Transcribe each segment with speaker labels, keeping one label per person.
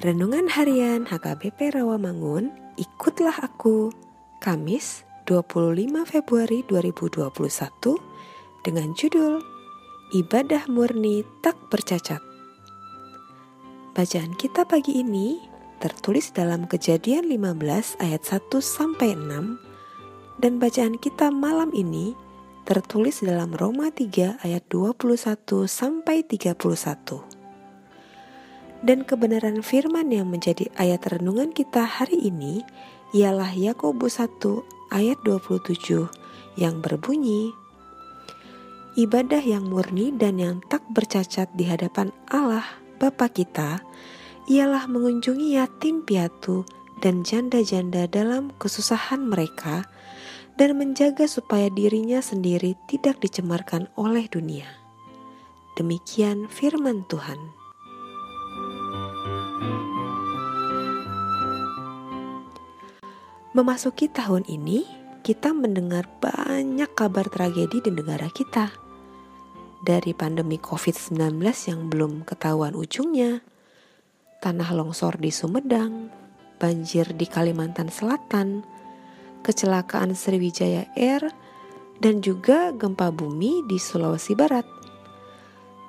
Speaker 1: Renungan Harian HKBP Rawamangun, ikutlah aku. Kamis, 25 Februari 2021 dengan judul Ibadah Murni Tak Bercacat. Bacaan kita pagi ini tertulis dalam Kejadian 15 ayat 1 sampai 6 dan bacaan kita malam ini tertulis dalam Roma 3 ayat 21 sampai 31 dan kebenaran firman yang menjadi ayat renungan kita hari ini ialah Yakobus 1 ayat 27 yang berbunyi Ibadah yang murni dan yang tak bercacat di hadapan Allah Bapa kita ialah mengunjungi yatim piatu dan janda-janda dalam kesusahan mereka dan menjaga supaya dirinya sendiri tidak dicemarkan oleh dunia. Demikian firman Tuhan. Memasuki tahun ini, kita mendengar banyak kabar tragedi di negara kita. Dari pandemi COVID-19 yang belum ketahuan ujungnya, tanah longsor di Sumedang, banjir di Kalimantan Selatan, kecelakaan Sriwijaya Air, dan juga gempa bumi di Sulawesi Barat.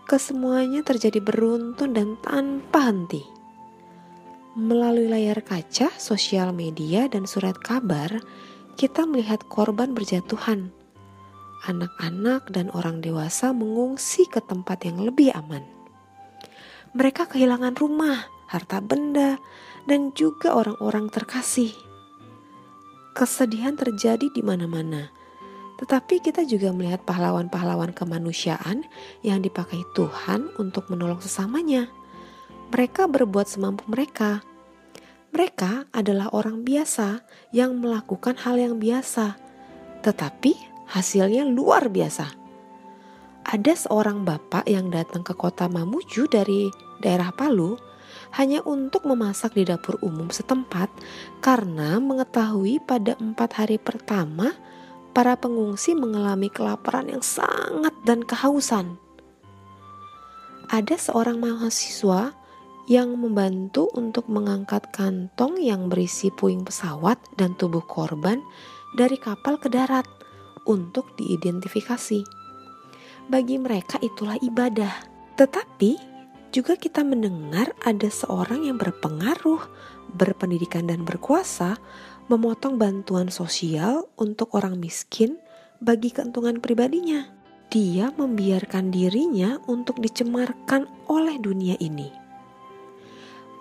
Speaker 1: Kesemuanya terjadi beruntun dan tanpa henti. Melalui layar kaca, sosial media, dan surat kabar, kita melihat korban berjatuhan. Anak-anak dan orang dewasa mengungsi ke tempat yang lebih aman. Mereka kehilangan rumah, harta benda, dan juga orang-orang terkasih. Kesedihan terjadi di mana-mana, tetapi kita juga melihat pahlawan-pahlawan kemanusiaan yang dipakai Tuhan untuk menolong sesamanya mereka berbuat semampu mereka. Mereka adalah orang biasa yang melakukan hal yang biasa, tetapi hasilnya luar biasa. Ada seorang bapak yang datang ke kota Mamuju dari daerah Palu hanya untuk memasak di dapur umum setempat karena mengetahui pada empat hari pertama para pengungsi mengalami kelaparan yang sangat dan kehausan. Ada seorang mahasiswa yang membantu untuk mengangkat kantong yang berisi puing pesawat dan tubuh korban dari kapal ke darat untuk diidentifikasi. Bagi mereka itulah ibadah. Tetapi juga kita mendengar ada seorang yang berpengaruh, berpendidikan dan berkuasa memotong bantuan sosial untuk orang miskin bagi keuntungan pribadinya. Dia membiarkan dirinya untuk dicemarkan oleh dunia ini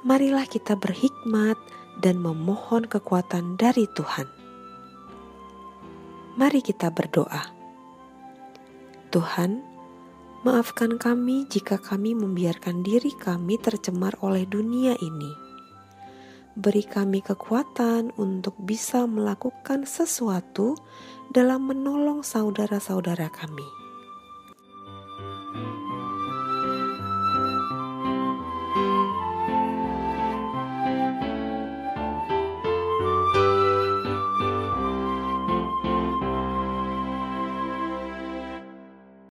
Speaker 1: marilah kita berhikmat dan memohon kekuatan dari Tuhan. Mari kita berdoa. Tuhan, maafkan kami jika kami membiarkan diri kami tercemar oleh dunia ini. Beri kami kekuatan untuk bisa melakukan sesuatu dalam menolong saudara-saudara kami.